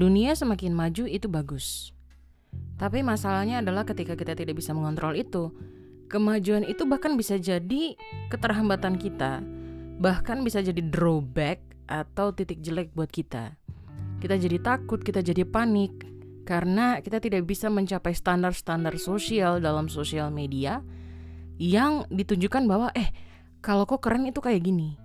dunia semakin maju itu bagus. Tapi masalahnya adalah ketika kita tidak bisa mengontrol itu, kemajuan itu bahkan bisa jadi keterhambatan kita, bahkan bisa jadi drawback atau titik jelek buat kita. Kita jadi takut, kita jadi panik karena kita tidak bisa mencapai standar-standar sosial dalam sosial media yang ditunjukkan bahwa eh kalau kok keren itu kayak gini.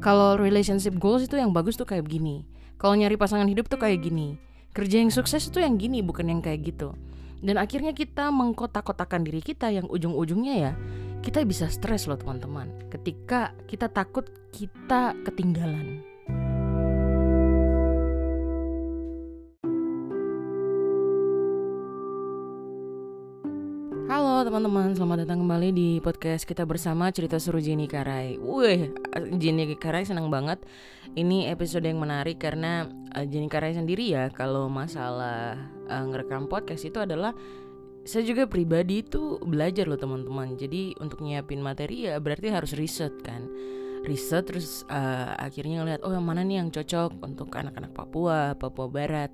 Kalau relationship goals itu yang bagus tuh kayak gini. Kalau nyari pasangan hidup tuh kayak gini. Kerja yang sukses itu yang gini bukan yang kayak gitu. Dan akhirnya kita mengkotak-kotakan diri kita yang ujung-ujungnya ya kita bisa stres loh teman-teman ketika kita takut kita ketinggalan. Teman-teman, selamat datang kembali di podcast kita bersama cerita seru Jenny Karai. Wih, Jenny Karai senang banget. Ini episode yang menarik karena uh, Jenny Karai sendiri ya kalau masalah uh, ngerekam podcast itu adalah saya juga pribadi itu belajar loh teman-teman. Jadi untuk nyiapin materi ya berarti harus riset kan. Riset terus uh, akhirnya ngeliat oh yang mana nih yang cocok untuk anak-anak Papua, Papua Barat,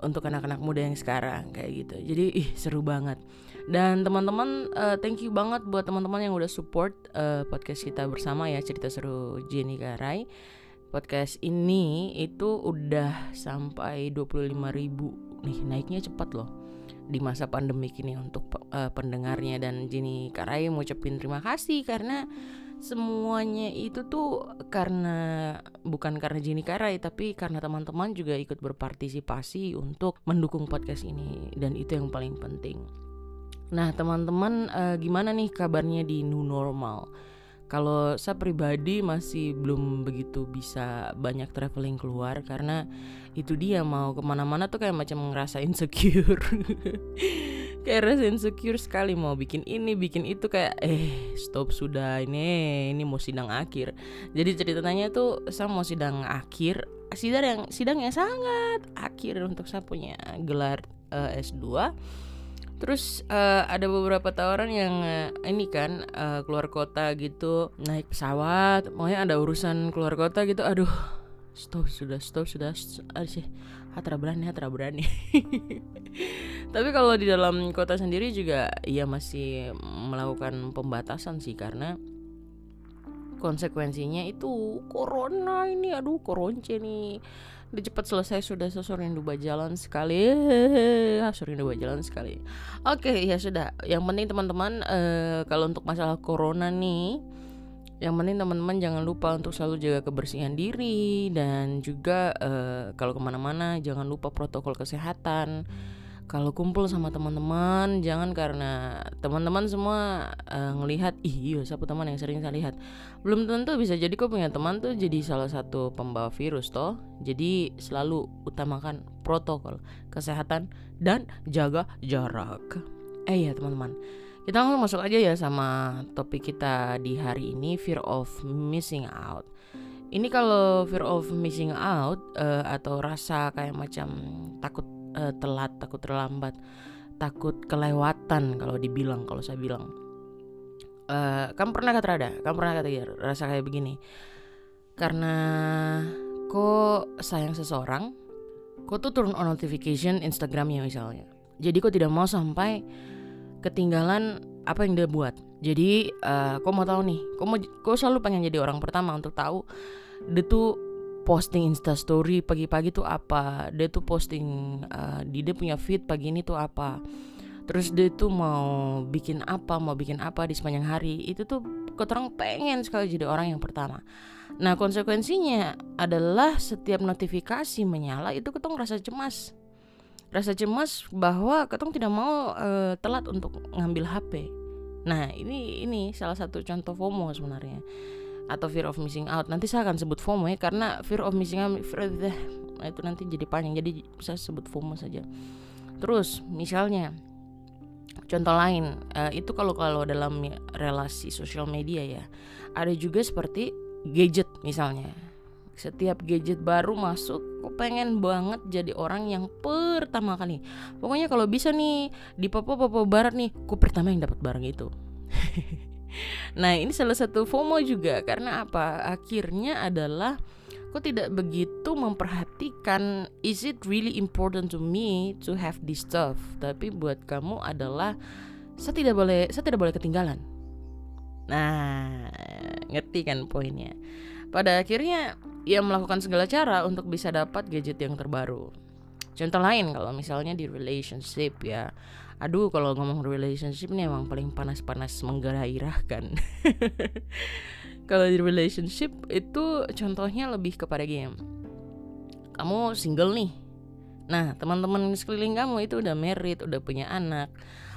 untuk anak-anak muda yang sekarang kayak gitu. Jadi ih seru banget. Dan teman-teman uh, thank you banget buat teman-teman yang udah support uh, podcast kita bersama ya cerita seru Jenny Garai. Podcast ini itu udah sampai 25 ribu nih naiknya cepat loh di masa pandemi ini untuk uh, pendengarnya dan Jenny Karai mau ucapin terima kasih karena semuanya itu tuh karena bukan karena Jenny Karai tapi karena teman-teman juga ikut berpartisipasi untuk mendukung podcast ini dan itu yang paling penting. Nah, teman-teman uh, gimana nih kabarnya di new normal? Kalau saya pribadi masih belum begitu bisa banyak traveling keluar karena itu dia mau ke mana-mana tuh kayak macam ngerasa insecure. kayak rasa insecure sekali mau bikin ini bikin itu kayak eh stop sudah ini ini mau sidang akhir. Jadi ceritanya tuh saya mau sidang akhir sidang yang sidang yang sangat akhir untuk saya punya gelar uh, eh, S2 Terus uh, ada beberapa tawaran yang uh, ini kan uh, keluar kota gitu, naik pesawat, pokoknya ada urusan keluar kota gitu. Aduh, stop sudah, stop sudah. Sih, hatra berani, hatra berani. Tapi kalau di dalam kota sendiri juga ya masih melakukan pembatasan sih karena konsekuensinya itu corona ini. Aduh koronce nih. Udah cepat selesai sudah sosok rindu jalan sekali. Sosok rindu jalan sekali. Oke ya sudah. Yang penting teman-teman uh, kalau untuk masalah corona nih yang penting teman-teman jangan lupa untuk selalu jaga kebersihan diri dan juga uh, kalau ke mana-mana jangan lupa protokol kesehatan. Kalau kumpul sama teman-teman jangan karena teman-teman semua uh, ngelihat ih iya siapa teman yang sering saya lihat? Belum tentu bisa jadi kok punya teman tuh jadi salah satu pembawa virus toh. Jadi selalu utamakan protokol kesehatan dan jaga jarak. Eh ya teman-teman kita langsung masuk aja ya sama topik kita di hari ini fear of missing out ini kalau fear of missing out uh, atau rasa kayak macam takut uh, telat, takut terlambat, takut kelewatan kalau dibilang kalau saya bilang. Uh, kamu pernah kata ada? Kamu pernah kata ya rasa kayak begini? Karena kok sayang seseorang, kok tuh turun on notification Instagramnya misalnya. Jadi kok tidak mau sampai ketinggalan apa yang dia buat. Jadi uh, kok mau tahu nih, kok mau kok selalu pengen jadi orang pertama untuk tahu dia tuh posting insta story pagi-pagi tuh apa dia tuh posting uh, di dia punya feed pagi ini tuh apa. Terus dia tuh mau bikin apa mau bikin apa di sepanjang hari itu tuh kotorang pengen sekali jadi orang yang pertama. Nah konsekuensinya adalah setiap notifikasi menyala itu ketong rasa cemas rasa cemas bahwa ketong tidak mau uh, telat untuk ngambil HP nah ini ini salah satu contoh FOMO sebenarnya atau fear of missing out. Nanti saya akan sebut FOMO ya karena fear of missing out nah itu nanti jadi panjang. Jadi saya sebut FOMO saja. Terus misalnya contoh lain uh, itu kalau kalau dalam relasi sosial media ya ada juga seperti gadget misalnya. Setiap gadget baru masuk, kok pengen banget jadi orang yang pertama kali. Pokoknya kalau bisa nih di Papua Papua Barat nih, ku pertama yang dapat barang itu. Nah, ini salah satu FOMO juga karena apa? Akhirnya adalah kok tidak begitu memperhatikan is it really important to me to have this stuff tapi buat kamu adalah saya tidak boleh saya tidak boleh ketinggalan nah ngerti kan poinnya pada akhirnya ia melakukan segala cara untuk bisa dapat gadget yang terbaru contoh lain kalau misalnya di relationship ya. Aduh kalau ngomong relationship ini emang paling panas-panas menggairahkan. Kalau di relationship itu contohnya lebih kepada game kamu single nih. Nah teman-teman sekeliling kamu itu udah married udah punya anak.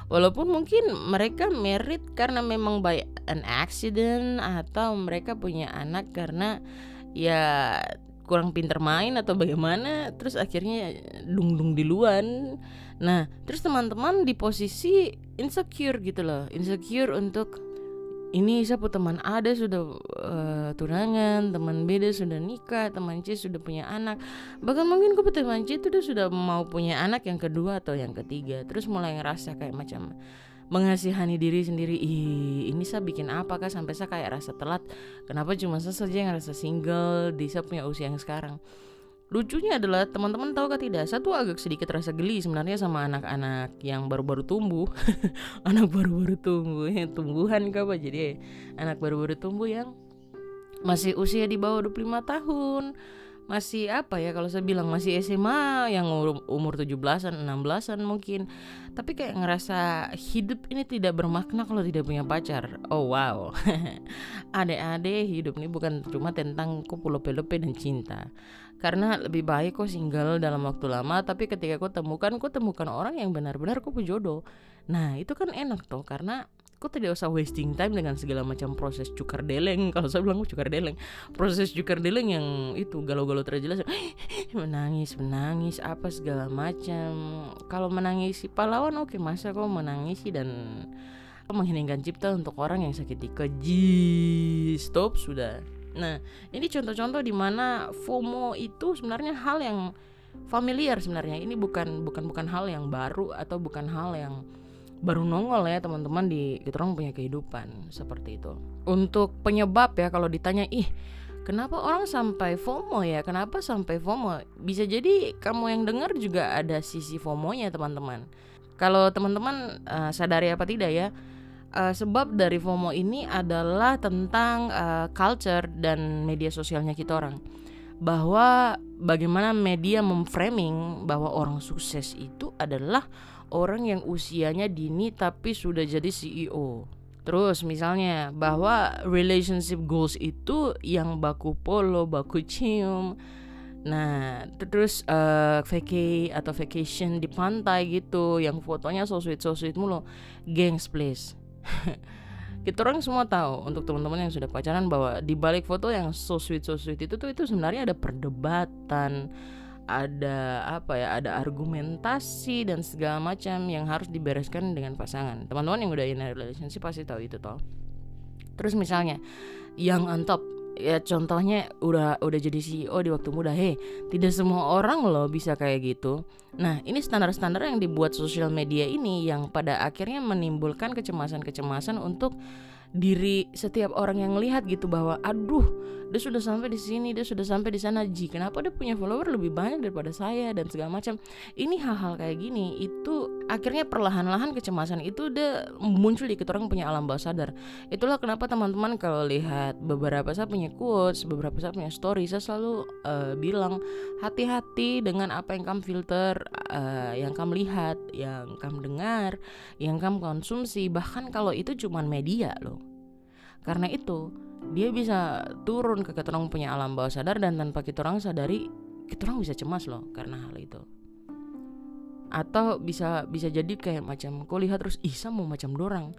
Walaupun mungkin mereka married karena memang by an accident atau mereka punya anak karena ya kurang pinter main atau bagaimana terus akhirnya dung dung duluan nah terus teman-teman di posisi insecure gitu loh insecure untuk ini saya teman ada sudah uh, tunangan, teman beda sudah nikah, teman C sudah punya anak. Bahkan mungkin kok teman C itu sudah mau punya anak yang kedua atau yang ketiga. Terus mulai ngerasa kayak macam mengasihani diri sendiri. Ih ini saya bikin apa kah sampai saya kayak rasa telat. Kenapa cuma saya saja yang rasa single di saya punya usia yang sekarang? Lucunya adalah teman-teman tahu kah tidak? Satu agak sedikit rasa geli sebenarnya sama anak-anak yang baru-baru tumbuh. Anak baru-baru tumbuh ya tumbuhan kah apa jadi anak baru-baru tumbuh yang masih usia di bawah 25 tahun masih apa ya kalau saya bilang masih SMA yang umur, umur 17-an, 16-an mungkin. Tapi kayak ngerasa hidup ini tidak bermakna kalau tidak punya pacar. Oh wow. Ade-ade hidup ini bukan cuma tentang kupulope-lope dan cinta. Karena lebih baik kok single dalam waktu lama tapi ketika kau temukan kau temukan orang yang benar-benar kau jodoh. Nah, itu kan enak tuh karena kok tidak usah wasting time dengan segala macam proses cukar deleng? Kalau saya bilang cukar deleng proses cukar deleng yang itu galau-galau terjelas. Menangis menangis apa segala macam. Kalau menangis si pahlawan oke masa kau menangis dan mengheningkan cipta untuk orang yang sakit dikeji stop sudah. Nah ini contoh-contoh di mana FOMO itu sebenarnya hal yang familiar sebenarnya. Ini bukan bukan bukan hal yang baru atau bukan hal yang baru nongol ya teman-teman di kita orang punya kehidupan seperti itu. Untuk penyebab ya kalau ditanya ih kenapa orang sampai FOMO ya? Kenapa sampai FOMO? Bisa jadi kamu yang dengar juga ada sisi FOMO-nya teman-teman. Kalau teman-teman uh, sadari apa tidak ya? Uh, sebab dari FOMO ini adalah tentang uh, culture dan media sosialnya kita orang bahwa bagaimana media memframing bahwa orang sukses itu adalah orang yang usianya dini tapi sudah jadi CEO. Terus misalnya bahwa relationship goals itu yang baku polo, baku cium. Nah, terus uh, vacay atau vacation di pantai gitu yang fotonya so sweet so sweet mulu. Gangs please. Kita orang semua tahu untuk teman-teman yang sudah pacaran bahwa di balik foto yang so sweet so sweet itu tuh itu sebenarnya ada perdebatan ada apa ya ada argumentasi dan segala macam yang harus dibereskan dengan pasangan. Teman-teman yang udah in a relationship pasti tahu itu toh. Terus misalnya yang on top ya contohnya udah udah jadi CEO di waktu muda hei tidak semua orang loh bisa kayak gitu. Nah ini standar-standar yang dibuat sosial media ini yang pada akhirnya menimbulkan kecemasan-kecemasan untuk diri setiap orang yang lihat gitu bahwa aduh dia sudah sampai di sini dia sudah sampai di sana. Ji kenapa dia punya follower lebih banyak daripada saya? Dan segala macam. Ini hal-hal kayak gini itu akhirnya perlahan-lahan kecemasan itu udah muncul di kita orang punya alam bawah sadar. Itulah kenapa teman-teman kalau lihat beberapa saya punya quotes beberapa saya punya story saya selalu uh, bilang hati-hati dengan apa yang kamu filter uh, yang kamu lihat yang kamu dengar yang kamu konsumsi. Bahkan kalau itu cuma media loh. Karena itu dia bisa turun ke kita orang punya alam bawah sadar dan tanpa kita orang sadari kita orang bisa cemas loh karena hal itu atau bisa bisa jadi kayak macam kau lihat terus ih sama macam dorang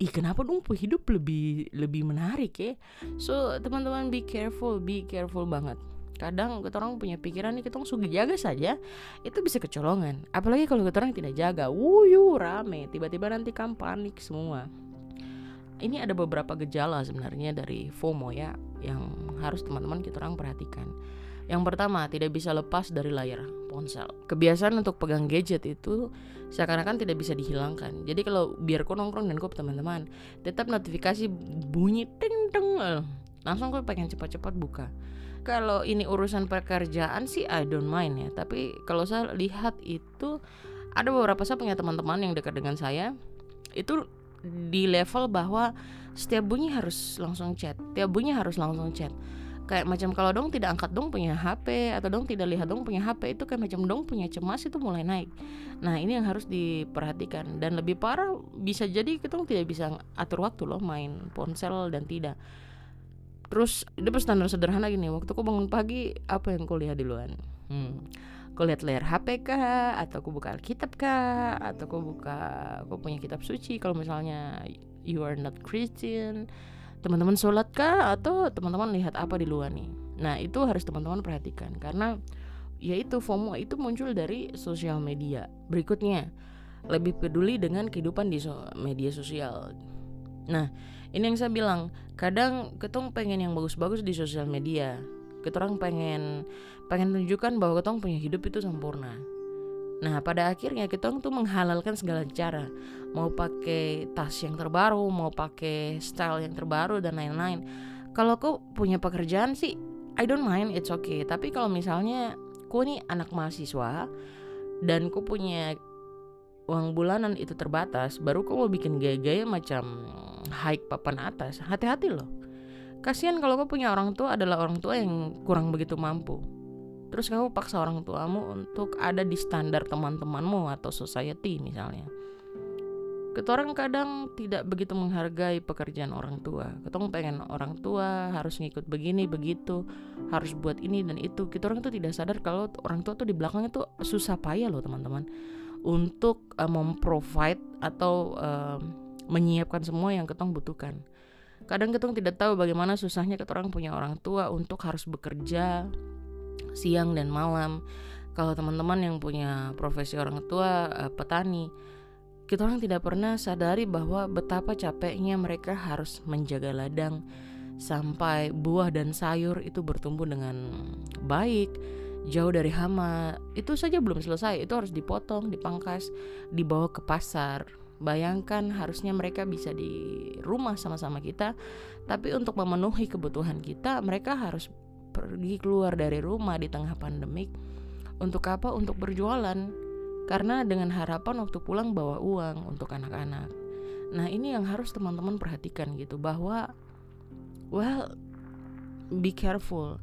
ih kenapa dong hidup lebih lebih menarik ya? So teman-teman be careful be careful banget. Kadang kita orang punya pikiran nih kita sudah jaga saja itu bisa kecolongan. Apalagi kalau kita orang tidak jaga. Wuyu rame. Tiba-tiba nanti kamu panik semua. Ini ada beberapa gejala sebenarnya dari FOMO ya yang harus teman-teman kita orang perhatikan. Yang pertama, tidak bisa lepas dari layar ponsel. Kebiasaan untuk pegang gadget itu seakan-akan tidak bisa dihilangkan. Jadi kalau biar kau nongkrong dan kau teman-teman, tetap notifikasi bunyi ting ting langsung kau pengen cepat-cepat buka. kalau ini urusan pekerjaan sih I don't mind ya tapi kalau saya lihat itu ada beberapa saya punya teman-teman yang dekat dengan saya itu di level bahwa setiap bunyi harus langsung chat setiap bunyi harus langsung chat kayak macam kalau dong tidak angkat dong punya HP atau dong tidak lihat dong punya HP itu kayak macam dong punya cemas itu mulai naik. Nah ini yang harus diperhatikan. Dan lebih parah bisa jadi kita tidak bisa atur waktu loh main ponsel dan tidak. Terus itu standar sederhana gini waktu aku bangun pagi apa yang kau lihat duluan? Hmm. kau lihat layar HP kah atau aku buka Alkitab kah atau aku buka aku punya kitab suci. Kalau misalnya you are not Christian teman-teman sholat kah? Atau teman-teman lihat apa di luar nih? Nah itu harus teman-teman perhatikan. Karena yaitu FOMO itu muncul dari sosial media. Berikutnya lebih peduli dengan kehidupan di so media sosial. Nah ini yang saya bilang kadang ketong pengen yang bagus-bagus di sosial media. Ketong pengen pengen tunjukkan bahwa ketong punya hidup itu sempurna Nah, pada akhirnya kita tuh menghalalkan segala cara. Mau pakai tas yang terbaru, mau pakai style yang terbaru dan lain-lain. Kalau kau punya pekerjaan sih, I don't mind, it's okay. Tapi kalau misalnya kau nih anak mahasiswa dan kau punya uang bulanan itu terbatas, baru kau mau bikin gaya-gaya macam hike papan atas, hati-hati loh. Kasihan kalau kau punya orang tua adalah orang tua yang kurang begitu mampu terus kamu paksa orang tuamu untuk ada di standar teman-temanmu atau society misalnya Ketorang kadang tidak begitu menghargai pekerjaan orang tua. Ketong pengen orang tua harus ngikut begini begitu, harus buat ini dan itu. Kita orang tuh tidak sadar kalau orang tua tuh di belakangnya tuh susah payah loh teman-teman untuk uh, memprovide atau uh, menyiapkan semua yang ketong butuhkan. Kadang ketong tidak tahu bagaimana susahnya ketorang punya orang tua untuk harus bekerja siang dan malam. Kalau teman-teman yang punya profesi orang tua uh, petani, kita orang tidak pernah sadari bahwa betapa capeknya mereka harus menjaga ladang sampai buah dan sayur itu bertumbuh dengan baik, jauh dari hama. Itu saja belum selesai, itu harus dipotong, dipangkas, dibawa ke pasar. Bayangkan harusnya mereka bisa di rumah sama-sama kita, tapi untuk memenuhi kebutuhan kita, mereka harus pergi keluar dari rumah di tengah pandemik untuk apa? Untuk berjualan. Karena dengan harapan waktu pulang bawa uang untuk anak-anak. Nah, ini yang harus teman-teman perhatikan gitu bahwa well be careful.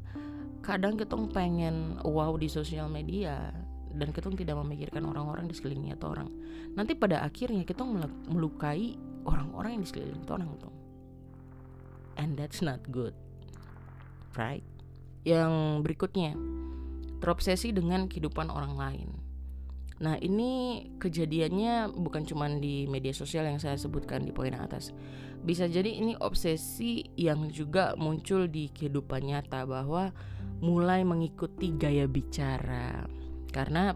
Kadang kita pengen wow di sosial media dan kita tidak memikirkan orang-orang di sekelilingnya atau orang. Nanti pada akhirnya kita melukai orang-orang yang di sekeliling orang tuh. And that's not good. Right? Yang berikutnya, terobsesi dengan kehidupan orang lain. Nah, ini kejadiannya bukan cuma di media sosial yang saya sebutkan di poin atas. Bisa jadi ini obsesi yang juga muncul di kehidupan nyata bahwa mulai mengikuti gaya bicara. Karena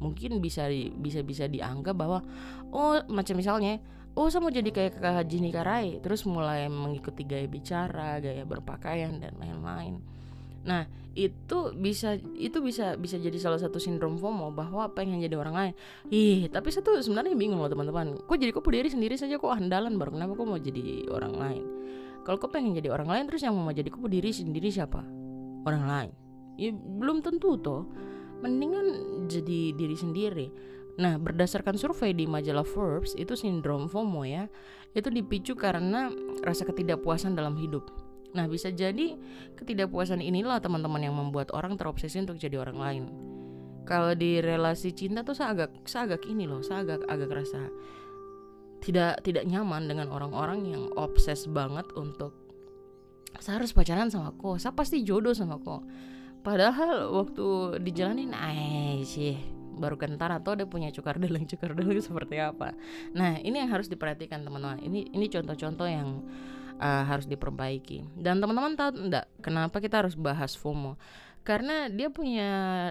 mungkin bisa bisa bisa dianggap bahwa oh macam misalnya oh saya mau jadi kayak kakak Haji Nikarai terus mulai mengikuti gaya bicara, gaya berpakaian dan lain-lain. Nah, itu bisa itu bisa bisa jadi salah satu sindrom FOMO bahwa pengen jadi orang lain. Ih, tapi saya tuh sebenarnya bingung loh teman-teman. Kok jadi kok diri sendiri saja kok andalan baru kenapa kok mau jadi orang lain? Kalau kok pengen jadi orang lain terus yang mau jadi kok diri sendiri siapa? Orang lain. Ya belum tentu toh. Mendingan jadi diri sendiri. Nah, berdasarkan survei di majalah Forbes, itu sindrom FOMO ya, itu dipicu karena rasa ketidakpuasan dalam hidup Nah, bisa jadi ketidakpuasan inilah teman-teman yang membuat orang terobsesi untuk jadi orang lain. Kalau di relasi cinta tuh saya agak saya agak ini loh, saya agak agak rasa tidak tidak nyaman dengan orang-orang yang obses banget untuk saya harus pacaran sama kok, saya pasti jodoh sama kok. Padahal waktu dijalanin, ay sih baru kentar atau dia punya cukar dalang cukar dalang seperti apa. Nah ini yang harus diperhatikan teman-teman. Ini ini contoh-contoh yang uh, harus diperbaiki. Dan teman-teman tahu enggak kenapa kita harus bahas FOMO? Karena dia punya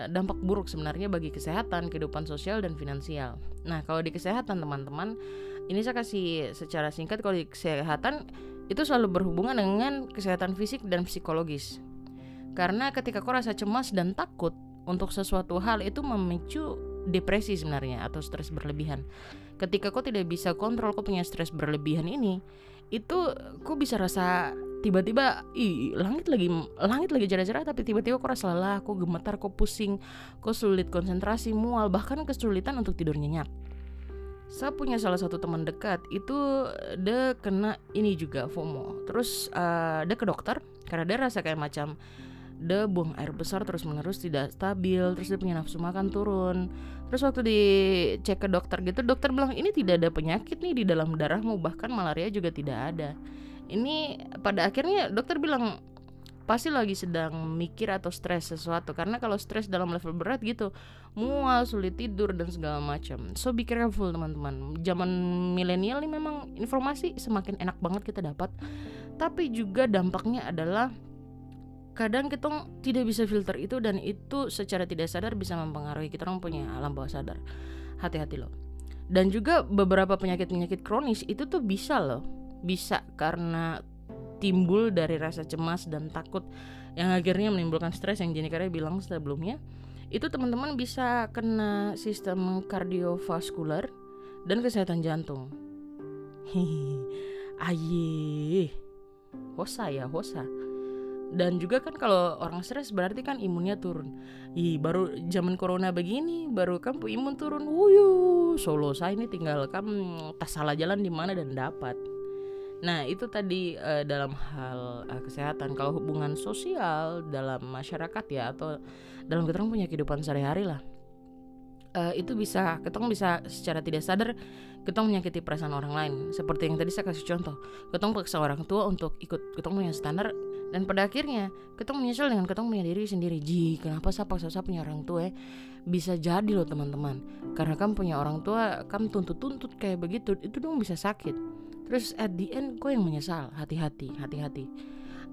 dampak buruk sebenarnya bagi kesehatan, kehidupan sosial dan finansial. Nah, kalau di kesehatan teman-teman, ini saya kasih secara singkat kalau di kesehatan itu selalu berhubungan dengan kesehatan fisik dan psikologis. Karena ketika kau rasa cemas dan takut untuk sesuatu hal itu memicu depresi sebenarnya atau stres berlebihan. Ketika kau tidak bisa kontrol kau punya stres berlebihan ini, itu kok bisa rasa tiba-tiba ih langit lagi langit lagi cerah-cerah tapi tiba-tiba kok rasa lelah kok gemetar kok pusing kok sulit konsentrasi mual bahkan kesulitan untuk tidur nyenyak. Saya punya salah satu teman dekat itu dia kena ini juga FOMO. Terus uh, dia ke dokter karena dia rasa kayak macam dia buang air besar terus menerus tidak stabil terus dia punya nafsu makan turun. Terus waktu dicek ke dokter gitu dokter bilang ini tidak ada penyakit nih di dalam darahmu bahkan malaria juga tidak ada. Ini pada akhirnya dokter bilang pasti lagi sedang mikir atau stres sesuatu karena kalau stres dalam level berat gitu mual sulit tidur dan segala macam. So be careful teman-teman. Zaman milenial ini memang informasi semakin enak banget kita dapat. Tapi juga dampaknya adalah kadang kita tidak bisa filter itu dan itu secara tidak sadar bisa mempengaruhi kita orang punya alam bawah sadar. Hati-hati loh. Dan juga beberapa penyakit-penyakit kronis itu tuh bisa loh. Bisa karena timbul dari rasa cemas dan takut yang akhirnya menimbulkan stres yang Jenny Carey bilang sebelumnya. Itu teman-teman bisa kena sistem kardiovaskular dan kesehatan jantung. Hihi aye hosa ya hosa dan juga kan kalau orang stres berarti kan imunnya turun. Ih, baru zaman corona begini baru kan imun turun. Wuyu solo saya ini tinggal kamu tas salah jalan di mana dan dapat. Nah, itu tadi uh, dalam hal uh, kesehatan. Kalau hubungan sosial dalam masyarakat ya atau dalam kita punya kehidupan sehari-hari lah. Uh, itu bisa kita bisa secara tidak sadar kita menyakiti perasaan orang lain. Seperti yang tadi saya kasih contoh. Kita paksa orang tua untuk ikut kita punya standar dan pada akhirnya kita menyesal dengan kita punya diri sendiri. Ji kenapa saya paksa punya orang tua ya bisa jadi loh teman-teman. Karena kamu punya orang tua kamu tuntut-tuntut kayak begitu itu dong bisa sakit. Terus at the end kok yang menyesal? Hati-hati hati-hati.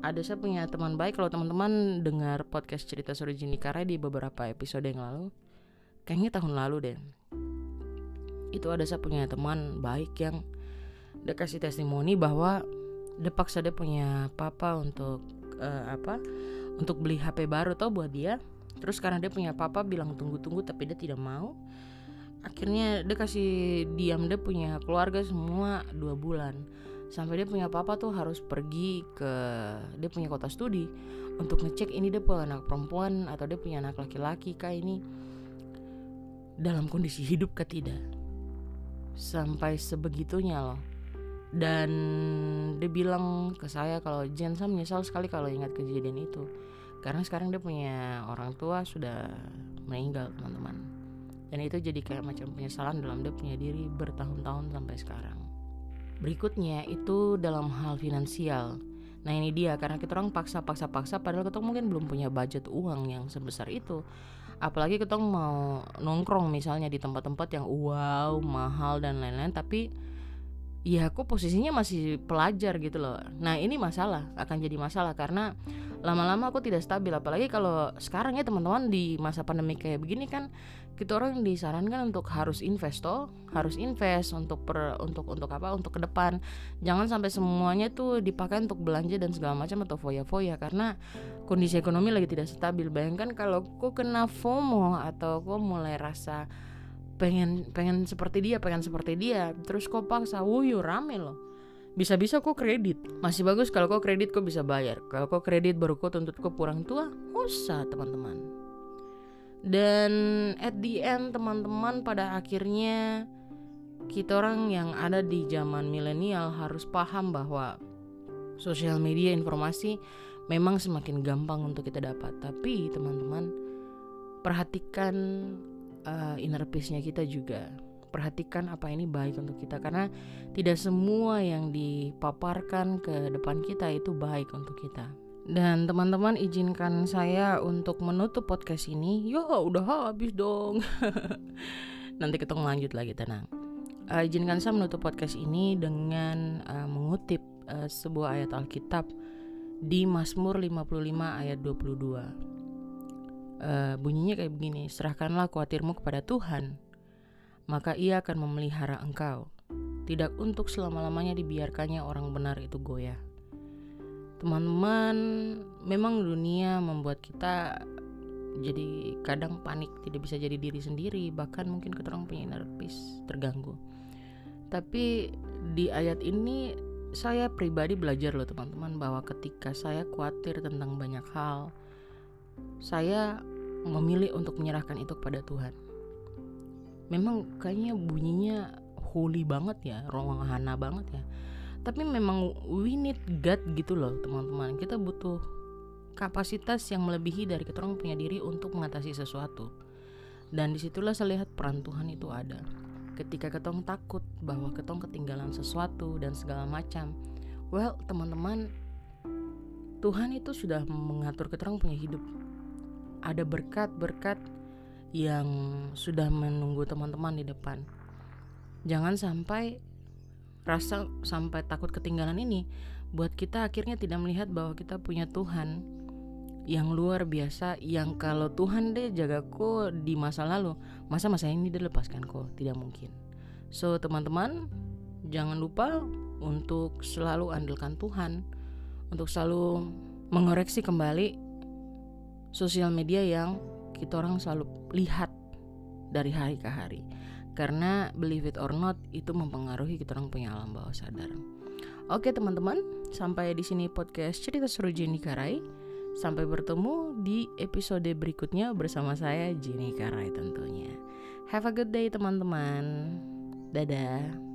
Ada saya punya teman baik. Kalau teman-teman dengar podcast cerita sore Jini Kara di beberapa episode yang lalu kayaknya tahun lalu deh. Itu ada saya punya teman baik yang dia kasih testimoni bahwa dia paksa dia punya papa untuk uh, apa untuk beli HP baru tau buat dia. Terus karena dia punya papa bilang tunggu-tunggu tapi dia tidak mau. Akhirnya dia kasih diam dia punya keluarga semua dua bulan. Sampai dia punya papa tuh harus pergi ke dia punya kota studi untuk ngecek ini dia punya anak perempuan atau dia punya anak laki-laki kah ini dalam kondisi hidup kah tidak? Sampai sebegitunya loh dan dia bilang ke saya kalau Jen saya menyesal sekali kalau ingat kejadian itu. Karena sekarang dia punya orang tua sudah meninggal teman-teman. Dan itu jadi kayak macam penyesalan dalam dia punya diri bertahun-tahun sampai sekarang. Berikutnya itu dalam hal finansial. Nah ini dia karena kita orang paksa-paksa-paksa padahal kita mungkin belum punya budget uang yang sebesar itu. Apalagi kita mau nongkrong misalnya di tempat-tempat yang wow mahal dan lain-lain tapi ya aku posisinya masih pelajar gitu loh. Nah ini masalah akan jadi masalah karena lama-lama aku tidak stabil. Apalagi kalau sekarang ya teman-teman di masa pandemi kayak begini kan kita orang disarankan untuk harus invest toh harus invest untuk per untuk untuk apa untuk ke depan. Jangan sampai semuanya tuh dipakai untuk belanja dan segala macam atau foya-foya karena kondisi ekonomi lagi tidak stabil. Bayangkan kalau kok kena FOMO atau kok mulai rasa pengen pengen seperti dia pengen seperti dia. Terus kok paksa? Wuyu rame loh. Bisa-bisa kok kredit. Masih bagus kalau kok kredit kok bisa bayar. Kalau kok kredit baru kok tuntut kok kurang tua usah teman-teman. Dan at the end teman-teman pada akhirnya kita orang yang ada di zaman milenial harus paham bahwa sosial media informasi memang semakin gampang untuk kita dapat. Tapi teman-teman perhatikan uh, inner peace-nya kita juga perhatikan apa ini baik untuk kita karena tidak semua yang dipaparkan ke depan kita itu baik untuk kita. Dan teman-teman izinkan saya untuk menutup podcast ini. Ya udah habis dong. Nanti kita lanjut lagi tenang. Uh, izinkan saya menutup podcast ini dengan uh, mengutip uh, sebuah ayat Alkitab di Mazmur 55 ayat 22 uh, bunyinya kayak begini serahkanlah khawatirmu kepada Tuhan maka ia akan memelihara engkau. Tidak untuk selama-lamanya dibiarkannya orang benar itu goyah. Teman-teman memang dunia membuat kita jadi kadang panik tidak bisa jadi diri sendiri bahkan mungkin kita orang punya peace terganggu. Tapi di ayat ini saya pribadi belajar loh teman-teman bahwa ketika saya khawatir tentang banyak hal, saya memilih untuk menyerahkan itu kepada Tuhan. Memang kayaknya bunyinya holy banget ya, rohana banget ya. Tapi memang we need God gitu loh teman-teman. Kita butuh kapasitas yang melebihi dari kita orang punya diri untuk mengatasi sesuatu. Dan di situlah saya lihat peran Tuhan itu ada ketika ketong takut bahwa ketong ketinggalan sesuatu dan segala macam well teman-teman Tuhan itu sudah mengatur ketong punya hidup ada berkat-berkat yang sudah menunggu teman-teman di depan. Jangan sampai rasa sampai takut ketinggalan ini buat kita akhirnya tidak melihat bahwa kita punya Tuhan yang luar biasa yang kalau Tuhan deh jagaku di masa lalu masa masa ini dia lepaskan kok tidak mungkin. So teman-teman jangan lupa untuk selalu andalkan Tuhan untuk selalu mengoreksi kembali sosial media yang kita orang selalu lihat dari hari ke hari karena believe it or not itu mempengaruhi kita orang punya alam bawah sadar. Oke teman-teman, sampai di sini podcast cerita seru Jenny Karai. Sampai bertemu di episode berikutnya bersama saya Jenny Karai tentunya. Have a good day teman-teman. Dadah.